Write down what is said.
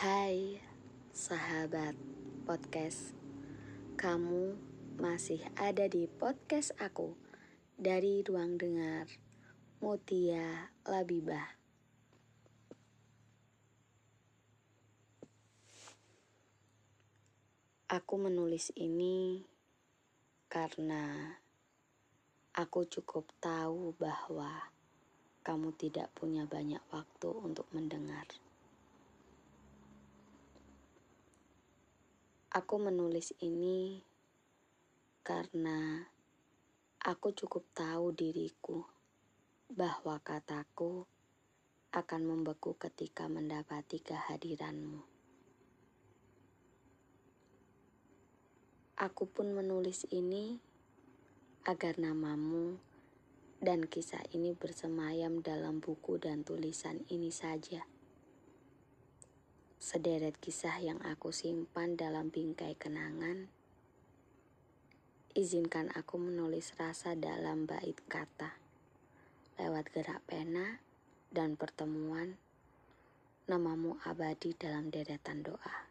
Hai sahabat podcast Kamu masih ada di podcast aku Dari ruang dengar Mutia Labibah Aku menulis ini karena aku cukup tahu bahwa kamu tidak punya banyak waktu untuk mendengar. Aku menulis ini karena aku cukup tahu diriku bahwa kataku akan membeku ketika mendapati kehadiranmu. Aku pun menulis ini agar namamu dan kisah ini bersemayam dalam buku dan tulisan ini saja. Sederet kisah yang aku simpan dalam bingkai kenangan. Izinkan aku menulis rasa dalam bait kata, lewat gerak pena dan pertemuan, namamu abadi dalam deretan doa.